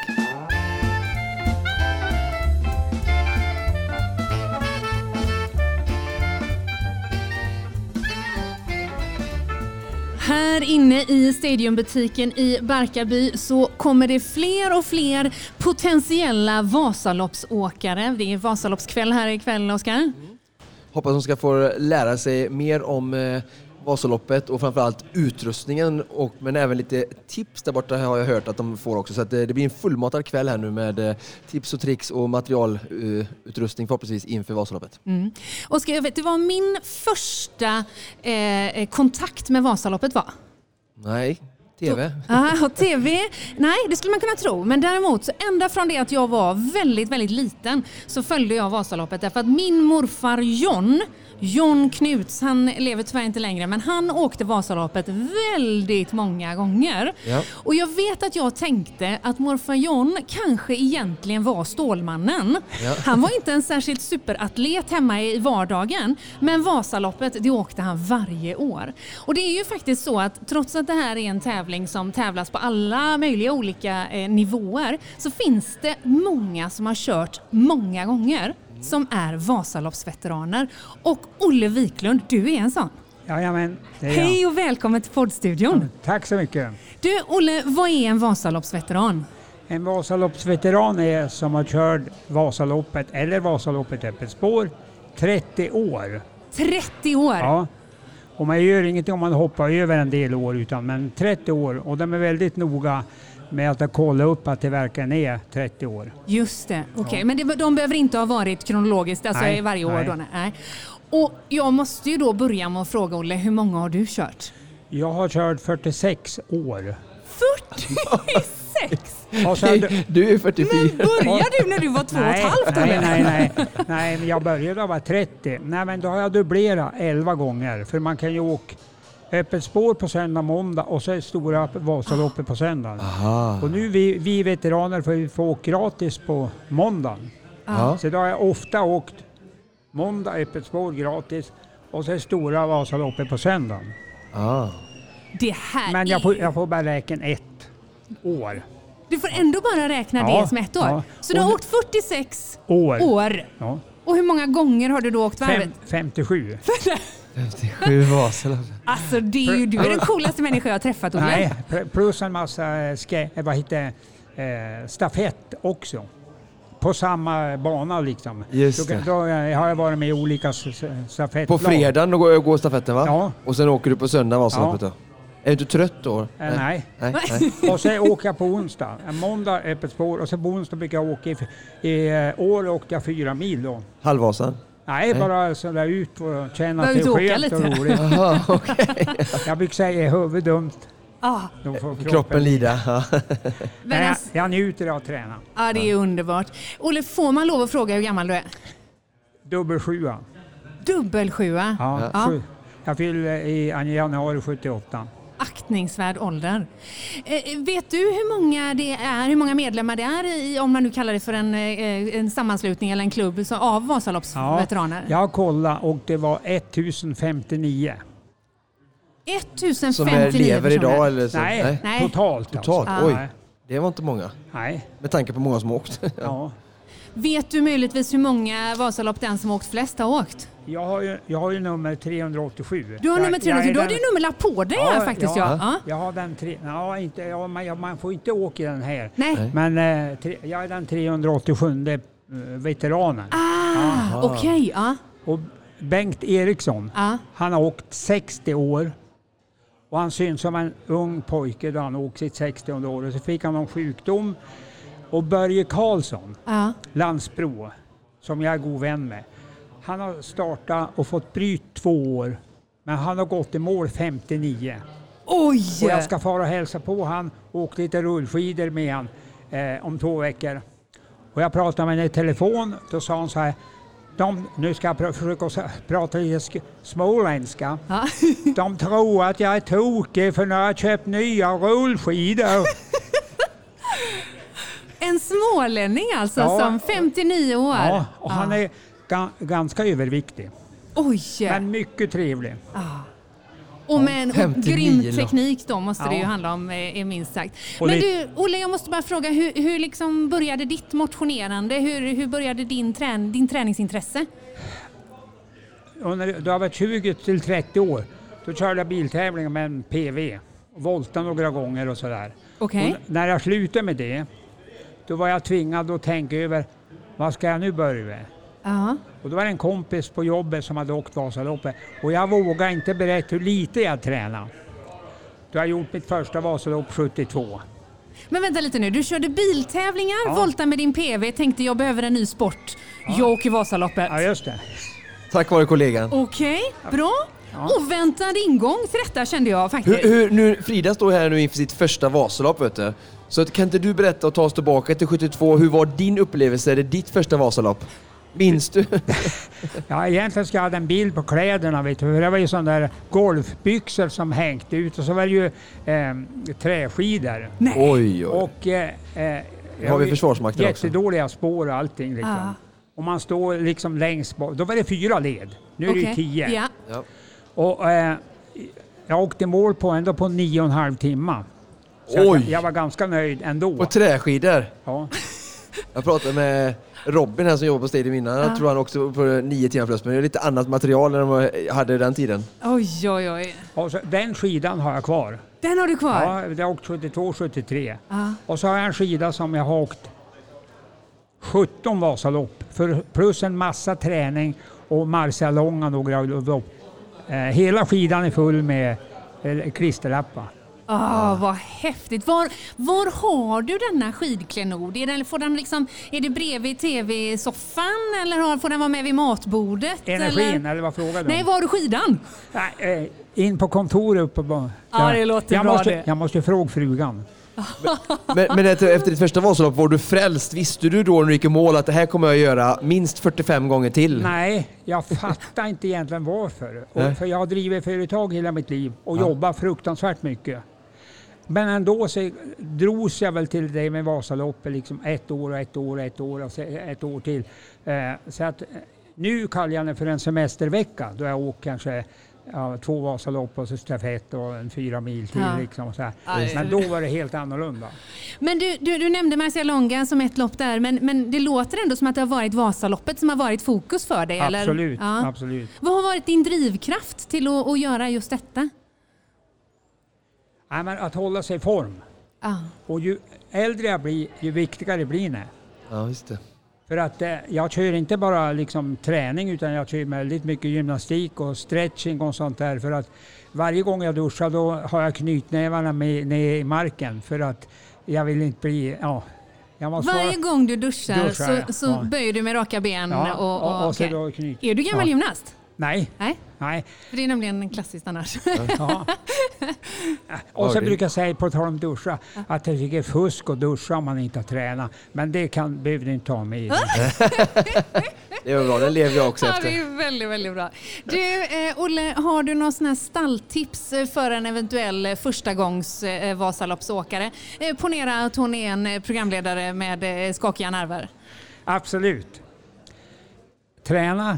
Här inne i Stadiumbutiken i Barkarby så kommer det fler och fler potentiella Vasaloppsåkare. Det är Vasaloppskväll här ikväll, Oskar. Mm. Hoppas de ska få lära sig mer om eh, Vasaloppet och framförallt utrustningen och, men även lite tips där borta har jag hört att de får också. Så det, det blir en fullmatad kväll här nu med eh, tips och tricks och materialutrustning förhoppningsvis inför Vasaloppet. Mm. Oskar, jag vet, det var min första eh, kontakt med Vasaloppet var? Nej, TV? Ja, TV. Nej, det skulle man kunna tro. Men däremot, så ända från det att jag var väldigt, väldigt liten så följde jag Vasaloppet därför att min morfar John John Knuts, han lever tyvärr inte längre, men han åkte Vasaloppet väldigt många gånger. Ja. Och jag vet att jag tänkte att morfar John kanske egentligen var Stålmannen. Ja. Han var inte en särskilt superatlet hemma i vardagen, men Vasaloppet det åkte han varje år. Och det är ju faktiskt så att trots att det här är en tävling som tävlas på alla möjliga olika eh, nivåer så finns det många som har kört många gånger som är Vasaloppsveteraner. Och Olle Wiklund, du är en sån. Jajamän, det är Hej och välkommen till poddstudion. Ja, tack så mycket. Du Olle, vad är en Vasaloppsveteran? En Vasaloppsveteran är som har kört Vasaloppet eller Vasaloppet öppet spår 30 år. 30 år? Ja. Och man gör ingenting om man hoppar över en del år, utan men 30 år. Och de är väldigt noga med att kolla upp att det verkligen är 30 år. Just det, okej. Okay. Ja. Men det, de behöver inte ha varit kronologiskt, alltså nej, varje år? Nej. Då, nej. Och jag måste ju då börja med att fråga Olle, hur många har du kört? Jag har kört 46 år. 46? Du, du är 44. Men började du när du var två nej, och ett halvt? Nej, nej, nej, nej. jag började när jag var 30. Nej, men då har jag dubblerat 11 gånger. För man kan ju åka öppet spår på söndag, måndag och så är stora Vasaloppet på söndag. Och nu vi, vi veteraner får, får åka gratis på måndagen. Aha. Så då har jag ofta åkt måndag öppet spår gratis och så är stora Vasaloppet på söndagen. Det här Men jag får, jag får bara räkna ett år. Du får ändå bara räkna ja, det som ett år? Ja. Så du har åkt 46 år? år. Ja. Och hur många gånger har du då åkt varvet? Fem, 57. 57 Vasalopp. Alltså det är ju, du är den coolaste människa jag har träffat Olle. Nej, plus en massa ske, vad heter, eh, stafett också. På samma bana liksom. Just då, då, har jag varit med i olika stafettlag. På fredagen då går, går stafetten va? Ja. Och sen åker du på söndag Vasaloppet ja. då? Är du inte trött då? Nej. nej. nej, nej. och sen åker jag på onsdag. En måndag öppet spår och sen på onsdag brukar jag åka. I, i eh, år åkte jag fyra mil då. Halvvasan? Nej, Nej, bara sådär ut och känna att det är skönt och roligt. Aha, okay. jag brukar säga huvudet dumt. Ah. Då får kroppen, kroppen lida. Men jag, jag njuter av att träna. Ja, det är underbart. Olle, får man lov att fråga hur gammal du är? Dubbel sjua. Dubbel sjua? Ja, ja. jag fyller i januari 78 aktningsvärd ålder. Eh, vet du hur många det är, hur många medlemmar det är i, om man nu kallar det för en, eh, en sammanslutning eller en klubb av Vasaloppsveteraner? Ja, jag har kollat och det var 1059. 1059 Som är, lever idag eller så? Nej, Nej. totalt. Totalt, alltså. oj. Det var inte många. Nej. Med tanke på många som åkt. ja. Vet du möjligtvis hur många Vasalopp den som åkt flest har åkt? Jag har ju, jag har ju nummer 387. Du har nummer 387, du har din nummerlapp på dig ja, här faktiskt. Ja, ja. Jag har den tre, ja, inte, ja, man, man får inte åka i den här. Nej. Men eh, tre, jag är den 387 eh, veteranen. Ah, okej. Okay, ja. Och Bengt Eriksson, ah. han har åkt 60 år. Och han syns som en ung pojke då han åkte sitt 60 år. Och så fick han någon sjukdom. Och Börje Karlsson, ah. Landsbro, som jag är god vän med. Han har startat och fått bryt två år, men han har gått i mål 59. Oj! Och jag ska fara och hälsa på han och åka lite rullskidor med han eh, om två veckor. Och jag pratade med honom i telefon, då sa han så här de, nu ska jag pr försöka prata lite småländska. Ja. De tror att jag är tokig för nu har jag köpt nya rullskidor. En smålänning alltså, ja. som 59 år? Ja, och ja. han är ga ganska överviktig. Oj! Men mycket trevlig. Ah. Och med en grym teknik då måste ja. det ju handla om, är minst sagt. Men du, Olle, jag måste bara fråga, hur, hur liksom började ditt motionerande? Hur, hur började din, trän, din träningsintresse? När du har varit 20 till 30 år, då körde jag biltävlingar med en PV. Volta några gånger och sådär. Okay. när jag slutade med det, då var jag tvingad att tänka över, vad ska jag nu börja med? Uh-huh. Och då var det en kompis på jobbet som hade åkt Vasaloppet och jag vågade inte berätta hur lite jag tränade. Då har jag gjort mitt första Vasalopp 72. Men vänta lite nu, du körde biltävlingar, ja. volta med din PV, tänkte jag behöver en ny sport. Ja. Jag åker Vasaloppet. Ja, just det. Tack vare kollegan. Okej, okay, bra. Ja. Oväntad ingång till detta kände jag faktiskt. Hur, hur, nu, Frida står här nu inför sitt första Vasalopp vet du. Så kan inte du berätta och ta oss tillbaka till 72, hur var din upplevelse, det ditt första Vasalopp? Minns du? ja, egentligen ska jag ha en bild på kläderna. Vet du. Det var ju sådana där golfbyxor som hängde ut och så var det ju eh, träskidor. Nej. Oj, oj. Och, eh, eh, har vi Försvarsmakten Jättedåliga också. spår och allting. Liksom. Ah. Och man står liksom längst bak. Då var det fyra led. Nu är okay. det ju tio. Ja. ja. Och, eh, jag åkte mål på ändå på nio och en halv timme. Så Oj! Jag, jag, var ganska nöjd ändå. På träskidor? Ja. Jag pratade med Robin här som jobbar på Stadium innan, jag tror han också på nio timmar plus, men det är lite annat material än de hade den tiden. Oj, oj, oj. Och så, den skidan har jag kvar. Den har du kvar? Ja, jag har åkt 72, 73. Ah. Och så har jag en skida som jag har åkt 17 Vasalopp, för, plus en massa träning och Marcialonga några lopp Eh, hela skidan är full med eh, klisterlappar. Oh, vad häftigt! Var, var har du denna skidklenod? Är, den, får den liksom, är det bredvid tv-soffan eller får den vara med vid matbordet? Energin, eller, eller vad frågar du Nej, var har du skidan? Nej, eh, in på kontoret uppe på... Ja, det låter jag bra måste, det. Jag måste fråga frugan. men, men efter ditt första Vasalopp, var du frälst? Visste du då när du gick i mål att det här kommer jag att göra minst 45 gånger till? Nej, jag fattar inte egentligen varför. Och, för jag har drivit företag hela mitt liv och ja. jobbat fruktansvärt mycket. Men ändå så drogs jag väl till det med Vasaloppet, liksom ett år och ett år och ett år och ett år till. Eh, så att nu kallar jag det för en semestervecka då jag åker kanske ja, två Vasalopp och så stafett och en fyra mil till. Ja. Liksom, så Men då var det helt annorlunda. Men du, du, du nämnde Marcialonga som ett lopp där, men, men det låter ändå som att det har varit Vasaloppet som har varit fokus för dig? Absolut. Eller? Ja. absolut. Vad har varit din drivkraft till att, att göra just detta? Ja, men att hålla sig i form. Ah. Och ju äldre jag blir, ju viktigare blir det. Ja, just det. För att eh, jag kör inte bara liksom träning utan jag kör väldigt mycket gymnastik och stretching och sånt där. För att varje gång jag duschar då har jag knytnävarna med, ner i marken för att jag vill inte bli... Ja, Varje vara, gång du duschar, duschar så, så ja. böjer du med raka ben? Ja, och, och, och, okay. Är du gammal gymnast? Nej. Nej. Nej. För det är nämligen klassiskt annars. Ja. Och så brukar jag säga, på tal om duscha, att jag tycker fusk att duscha om man inte har tränat. Men det kan, behöver du inte ta med i. det är bra, den lever jag också ja, efter. Det är väldigt, väldigt bra. Du, eh, Olle, har du någon sån här stalltips för en eventuell förstagångs eh, Vasaloppsåkare? Eh, ponera att hon är en programledare med eh, skakiga nerver. Absolut. Träna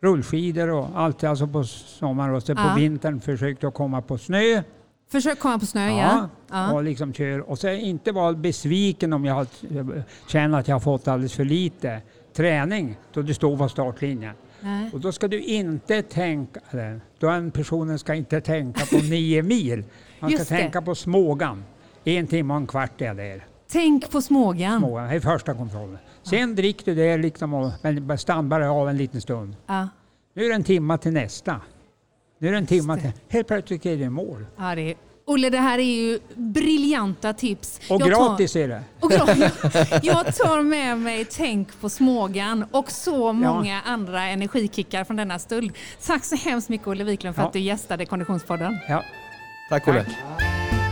rullskidor och allt alltså på sommaren och så ja. på vintern försökte jag komma på snö. Försök komma på snö, ja. ja. ja. Och liksom kör. Och så inte vara besviken om jag känner att jag har fått alldeles för lite träning då du står på startlinjen. Nej. Och då ska du inte tänka, den personen ska inte tänka på nio mil. Man ska tänka på Smågan. En timme och en kvart är där. Tänk på Smågan. Smågan, det är första kontrollen. Sen dricker du det liksom och stannar av en liten stund. Ja. Nu är det en timma till nästa. Nu är det en timma till... Helt plötsligt är det mål. Ja, det är Olle, det här är ju briljanta tips. Och jag gratis tar, är det. Och gratis. Jag tar med mig Tänk på Smågan och så många ja. andra energikickar från denna stund. Tack så hemskt mycket Olle Wiklund för ja. att du gästade Konditionspodden. Ja. Tack Olle. Tack.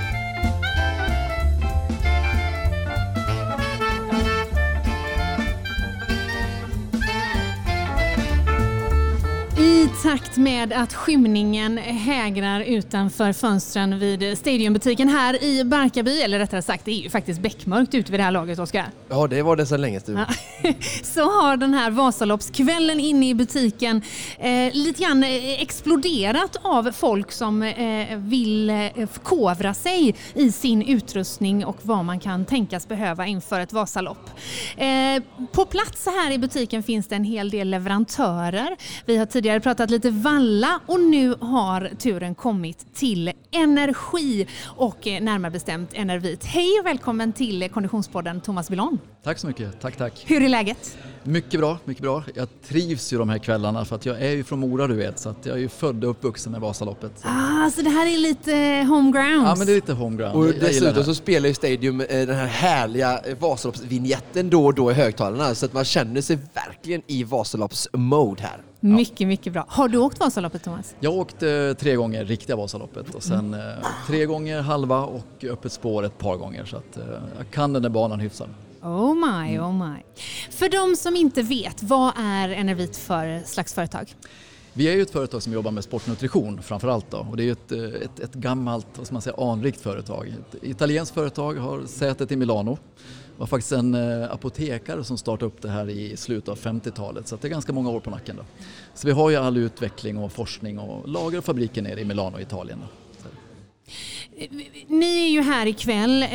I takt med att skymningen hägrar utanför fönstren vid Stadiumbutiken här i Barkarby, eller rättare sagt det är ju faktiskt beckmörkt ute vid det här laget Oskar. Ja det var det så länge ja. Så har den här Vasaloppskvällen inne i butiken eh, lite grann eh, exploderat av folk som eh, vill eh, förkovra sig i sin utrustning och vad man kan tänkas behöva inför ett Vasalopp. Eh, på plats här i butiken finns det en hel del leverantörer. Vi har tidigare pratat lite valla och nu har turen kommit till energi och eh, närmare bestämt Enervit. Hej och välkommen till Konditionspodden Thomas Billon. Tack så mycket, tack tack. Hur är läget? Mycket bra, mycket bra. Jag trivs ju de här kvällarna för att jag är ju från Mora du vet så att jag är ju född och uppvuxen med Vasaloppet. Så. Ah, så det här är lite homeground? Ja men det är lite homeground. Och dessutom så spelar ju Stadium eh, den här härliga eh, Vasaloppsvinjetten då och då i högtalarna så att man känner sig verkligen i Vasaloppsmode här. Mycket, mycket bra. Har du åkt Vasaloppet Thomas? Jag åkte eh, tre gånger riktiga Vasaloppet och sen mm. tre gånger halva och öppet spår ett par gånger så att jag kan den där banan hyfsat. Oh my, oh my. För de som inte vet, vad är Enervit för slags företag? Vi är ju ett företag som jobbar med sportnutrition framför allt då och det är ett, ett, ett gammalt, vad man säga, anrikt företag. Ett italienskt företag har sätet i Milano. Det var faktiskt en eh, apotekare som startade upp det här i slutet av 50-talet så det är ganska många år på nacken. Då. Så vi har ju all utveckling och forskning och lager och fabriker nere i Milano, Italien. Då. Ni är ju här ikväll eh,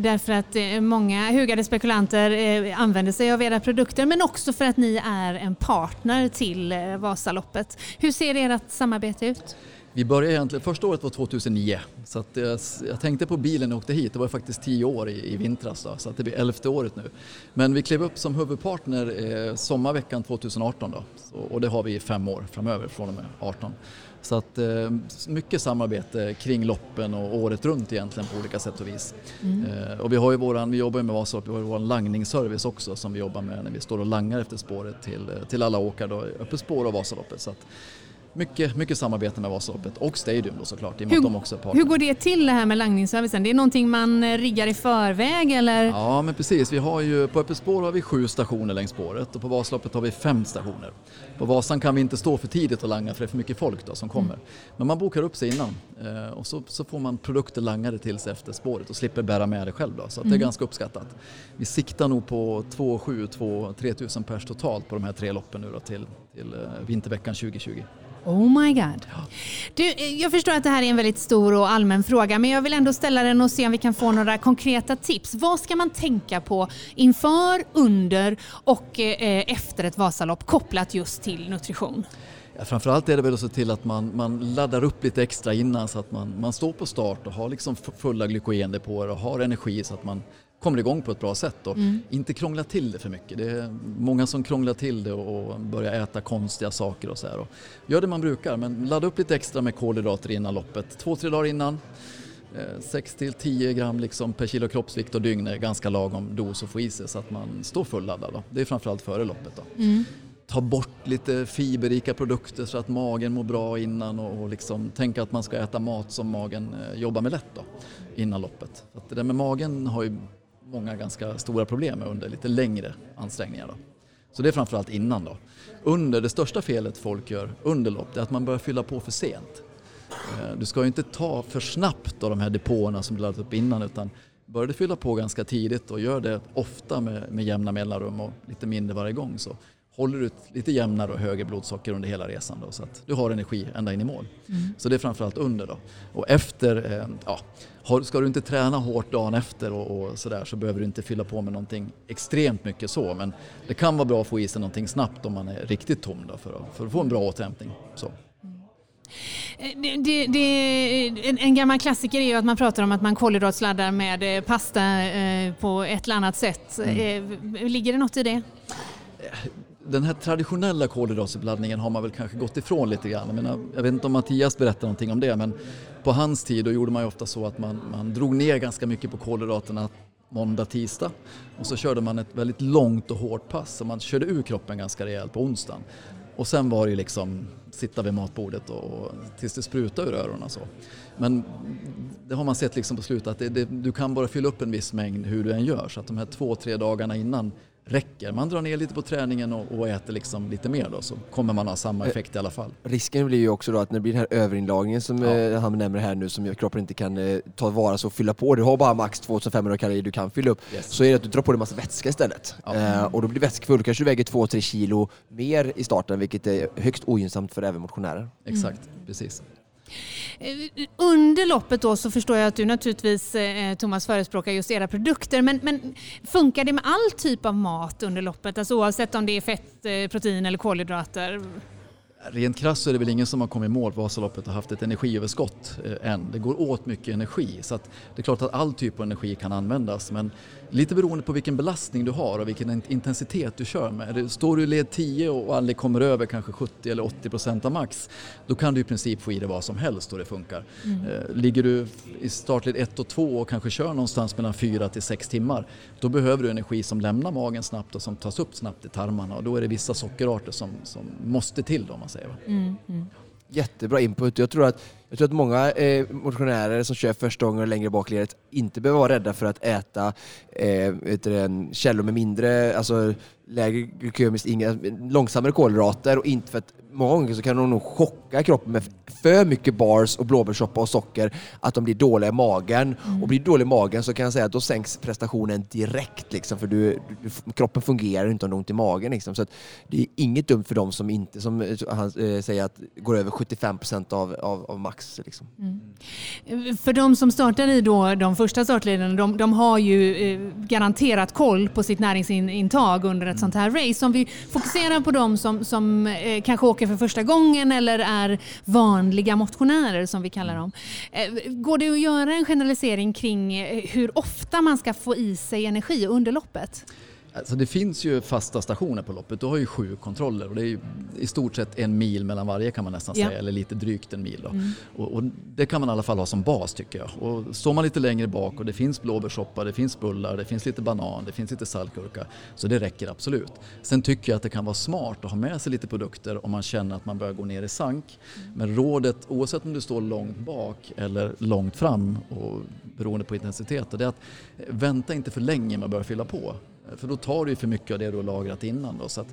därför att eh, många hugade spekulanter eh, använder sig av era produkter men också för att ni är en partner till eh, Vasaloppet. Hur ser ert samarbete ut? Vi började egentligen, första året var 2009 så att jag, jag tänkte på bilen när jag åkte hit, det var faktiskt tio år i, i vintras då, så att det blir elfte året nu. Men vi klev upp som huvudpartner eh, sommarveckan 2018 då så, och det har vi i fem år framöver från och med 18. Så att eh, mycket samarbete kring loppen och året runt egentligen på olika sätt och vis. Mm. Eh, och vi har ju våran, vi jobbar ju med Vasaloppet, vi har vår langningsservice också som vi jobbar med när vi står och langar efter spåret till, till alla åkare då, Öppet spår och Vasaloppet. Så att, mycket, mycket samarbete med Vasaloppet och Stadium då såklart. Hur, de också hur går det till det här med langningsservicen? Det är någonting man eh, riggar i förväg eller? Ja men precis, vi har ju, på Öppet spår har vi sju stationer längs spåret och på Vasaloppet har vi fem stationer. På Vasan kan vi inte stå för tidigt och langa för det är för mycket folk då som kommer. Mm. Men man bokar upp sig innan eh, och så, så, får man produkter langade till sig efter spåret och slipper bära med det själv då, så mm. det är mm. ganska uppskattat. Vi siktar nog på 2 7 2 3 000 pers totalt på de här tre loppen nu då till, till eh, vinterveckan 2020. Oh my god. Du, jag förstår att det här är en väldigt stor och allmän fråga men jag vill ändå ställa den och se om vi kan få några konkreta tips. Vad ska man tänka på inför, under och eh, efter ett Vasalopp kopplat just till nutrition? Ja, framförallt är det väl att se till att man, man laddar upp lite extra innan så att man, man står på start och har liksom fulla glykogendepåer och har energi så att man kommer igång på ett bra sätt och mm. inte krångla till det för mycket. Det är många som krånglar till det och börjar äta konstiga saker och så här. Och gör det man brukar men ladda upp lite extra med kolhydrater innan loppet. Två, tre dagar innan. 6 eh, till 10 gram liksom per kilo kroppsvikt och dygn är ganska lagom dos att få i sig så att man står fulladdad. Då. Det är framförallt före loppet. Då. Mm. Ta bort lite fiberrika produkter så att magen mår bra innan och, och liksom tänka att man ska äta mat som magen eh, jobbar med lätt då, innan loppet. Så det där med magen har ju många ganska stora problem under lite längre ansträngningar. Då. Så det är framförallt innan då. Under, det största felet folk gör under lopp är att man börjar fylla på för sent. Eh, du ska ju inte ta för snabbt då de här depåerna som du laddat upp innan utan börjar du fylla på ganska tidigt och gör det ofta med, med jämna mellanrum och lite mindre varje gång så håller du lite jämnare och högre blodsocker under hela resan då, så att du har energi ända in i mål. Mm. Så det är framförallt under då. Och efter, eh, ja, ska du inte träna hårt dagen efter och, och sådär så behöver du inte fylla på med någonting extremt mycket så men det kan vara bra att få i sig någonting snabbt om man är riktigt tom då för, att, för att få en bra återhämtning. Så. Eh, det, det, det, en, gammal klassiker är ju att man pratar om att man kolhydratsladdar med eh, pasta på ett eller annat sätt. Mm. Ligger det något i det? Den här traditionella kolhydratuppladdningen har man väl kanske gått ifrån lite grann. Jag, menar, jag vet inte om Mattias berättar någonting om det men på hans tid då gjorde man ju ofta så att man, man drog ner ganska mycket på kolhydraterna måndag, tisdag och så körde man ett väldigt långt och hårt pass så man körde ur kroppen ganska rejält på onsdagen. Och sen var det ju liksom sitta vid matbordet och, och tills det sprutade ur öronen. Så. Men det har man sett liksom på slutet att det, det, du kan bara fylla upp en viss mängd hur du än gör så att de här två, tre dagarna innan räcker. Man drar ner lite på träningen och, och äter liksom lite mer då så kommer man ha samma eh, effekt i alla fall. Risken blir ju också då att när det blir den här överinlagringen som ja. eh, han nämner här nu som kroppen inte kan eh, ta vara så och fylla på. Du har bara max 2500 kalorier du kan fylla upp. Yes. Så är det att du drar på dig massa vätska istället. Ja. Eh, och då blir vätskefull. Kanske du väger 2-3 kilo mer i starten vilket är högst ogynnsamt för även motionärer. Exakt, mm. precis. Eh, under loppet då så förstår jag att du naturligtvis eh, Thomas förespråkar just era produkter men, men, funkar det med all typ av mat under loppet? Alltså oavsett om det är fett, eh, protein eller kolhydrater? Rent krasst så är det väl ingen som har kommit i mål på Vasaloppet och haft ett energiöverskott eh, än. Det går åt mycket energi så att det är klart att all typ av energi kan användas men lite beroende på vilken belastning du har och vilken intensitet du kör med. Står du i led 10 och aldrig kommer över kanske 70 eller 80 procent av max då kan du i princip få i dig vad som helst och det funkar. Mm. Eh, ligger du i startled 1 och 2 och kanske kör någonstans mellan 4 till 6 timmar då behöver du energi som lämnar magen snabbt och som tas upp snabbt i tarmarna och då är det vissa sockerarter som, som måste till. Då, man säger. Mm, mm. Jättebra input. Jag tror att, jag tror att många eh, motionärer som kör första gången längre bak ledet inte behöver vara rädda för att äta eh, en källor med mindre, alltså lägre glykemiskt, inga, långsammare kolhydrater och inte för att många gånger så kan de nog chocka kroppen med för mycket bars och blåbärssoppa och socker att de blir dåliga i magen. Mm. Och blir dålig i magen så kan jag säga att då sänks prestationen direkt. Liksom, för du, du, kroppen fungerar inte om du har ont i magen. Liksom. Så det är inget dumt för dem som inte, som han äh, säger, att går över 75 procent av, av, av, max. Liksom. Mm. För de som startar i då, de första startlederna, de, de har ju eh, garanterat koll på sitt näringsintag under ett mm. sånt här race. Om vi fokuserar på de som, som eh, kanske åker för första gången eller är vanliga motionärer som vi kallar dem. Eh, går det att göra en generalisering kring eh, hur ofta man ska få i sig energi under loppet? Alltså det finns ju fasta stationer på loppet. Du har ju sju kontroller och det är i stort sett en mil mellan varje kan man nästan ja. säga, eller lite drygt en mil. Mm. Och, och, det kan man i alla fall ha som bas tycker jag. Och står man lite längre bak och det finns blåbärssoppa, det finns bullar, det finns lite banan, det finns lite saltgurka. Så det räcker absolut. Sen tycker jag att det kan vara smart att ha med sig lite produkter om man känner att man börjar gå ner i sank. Mm. Men rådet, oavsett om du står långt bak eller långt fram och beroende på intensitet, det är att vänta inte för länge med att börja fylla på. För då tar du för mycket av det du har lagrat innan. Då. Så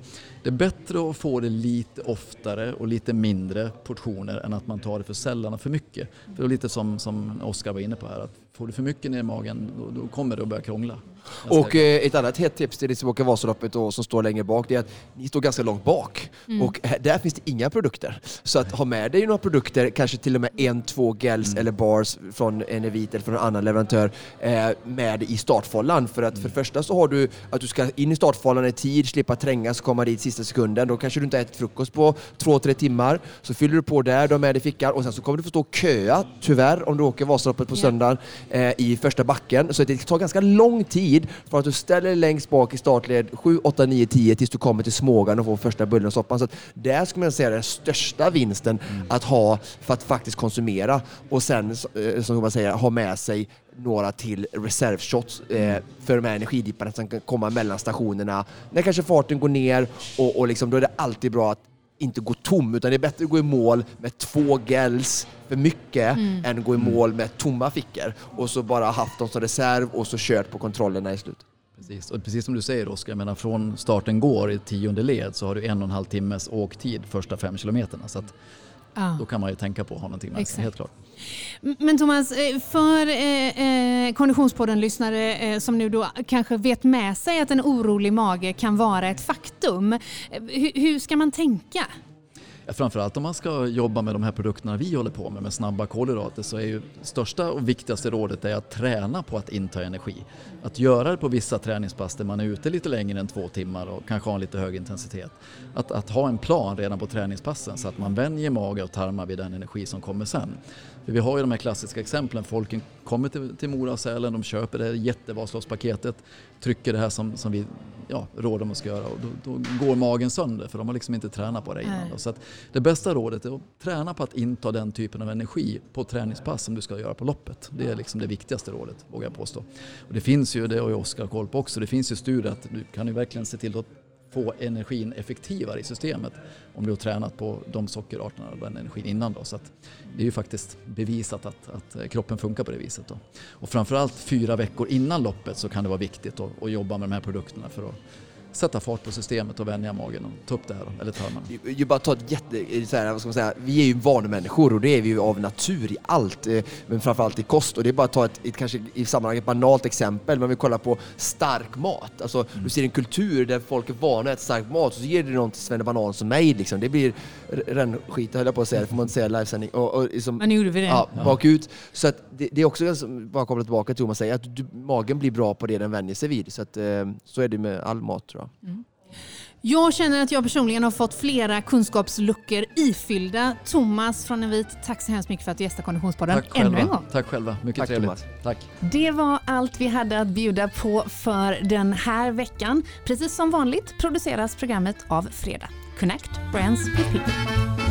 det är bättre att få det lite oftare och lite mindre portioner än att man tar det för sällan och för mycket. För det är lite som, som Oskar var inne på här, att får du för mycket ner i magen då, då kommer det att börja krångla. Och eh, ett annat hett tips till dig som åker Vasaloppet och som står längre bak, det är att ni står ganska långt bak. Mm. Och där finns det inga produkter. Så att ha med dig några produkter, kanske till och med en, två gels mm. eller bars från en Evit eller från en annan leverantör eh, med i startfållan. För att mm. för det första så har du att du ska in i startfållan i tid, slippa trängas, komma dit sista sekunden. Då kanske du inte ätit frukost på två, tre timmar. Så fyller du på där, du har med dig fickan och sen så kommer du få stå och köa, tyvärr, om du åker Vasaloppet på yeah. söndagen eh, i första backen. Så det tar ganska lång tid från att du ställer dig längst bak i startled 7, 8, 9, 10 tills du kommer till Smågan och får första bullen och soppan. Så att där skulle man säga den största vinsten mm. att ha för att faktiskt konsumera och sen, eh, som man säger, ha med sig några till reservshots eh, för de här energidipparna som kan komma mellan stationerna. När kanske farten går ner och, och liksom, då är det alltid bra att inte gå tom, utan det är bättre att gå i mål med två gels för mycket mm. än gå i mål med tomma fickor och så bara haft dem som reserv och så kört på kontrollerna i slutet. Precis, och precis som du säger Oskar, jag menar från starten går i tionde led så har du en och en halv timmes åktid första fem kilometerna. Så att ah. Då kan man ju tänka på att ha någonting med sig, helt klart. Men Thomas, eh, för eh, eh, Konditionspodden-lyssnare eh, som nu då kanske vet med sig att en orolig mage kan vara ett faktum, hur ska man tänka? Framförallt om man ska jobba med de här produkterna vi håller på med, med snabba kolhydrater, så är ju största och viktigaste rådet är att träna på att inta energi. Att göra det på vissa träningspass där man är ute lite längre än två timmar och kanske har en lite hög intensitet. Att, att ha en plan redan på träningspassen så att man vänjer mage och tarmar vid den energi som kommer sen. För vi har ju de här klassiska exemplen, folken kommer till, till Mora och Sälen, de köper det här jättevasloppspaketet, trycker det här som, som vi ja, råder dem att ska göra och då, då, går magen sönder för de har liksom inte tränat på det innan. Så det bästa rådet är att träna på att inta den typen av energi på träningspass som du ska göra på loppet. Det är liksom det viktigaste rådet, vågar jag påstå. Och det finns ju, det har ju Oskar koll på också, det finns ju studier att du kan ju verkligen se till att få energin effektivare i systemet om du har tränat på de sockerarterna och den energin innan. Då. Så det är ju faktiskt bevisat att, att, eh, kroppen funkar på det viset. Då. Och framförallt fyra veckor innan loppet så kan det vara viktigt att, att jobba med de här produkterna för att sätta fart på systemet och vänja magen och ta upp det här, eller tarmarna. Ju bara ta ett jätte, så här, vad ska man säga, vi är ju vanemänniskor och det är vi ju av natur i allt, eh, men framförallt i kost. Och det är bara att ta ett, ett kanske i sammanhanget banalt exempel, men vi kollar på stark mat. Alltså, mm. Du ser en kultur där folk är vana att äta stark mat, och så ger du någon till Banan som mig. Liksom. Det blir rännskit, höll jag på att säga, det får man inte säga i livesändning. Och, och liksom, men gjorde vi det? Ja, bakut. Så att det, det är också, bara koppla tillbaka till vad man säger, att du, magen blir bra på det den vänjer sig vid. Så, att, eh, så är det med all mat tror jag. Mm. Jag känner att jag personligen har fått flera kunskapsluckor ifyllda. Thomas från Envit, tack så hemskt mycket för att du gästade Konditionspodden tack ännu en gång. Tack själva, mycket tack, trevligt. Thomas. Tack. Det var allt vi hade att bjuda på för den här veckan. Precis som vanligt produceras programmet av Fredag. Connect Brands with People.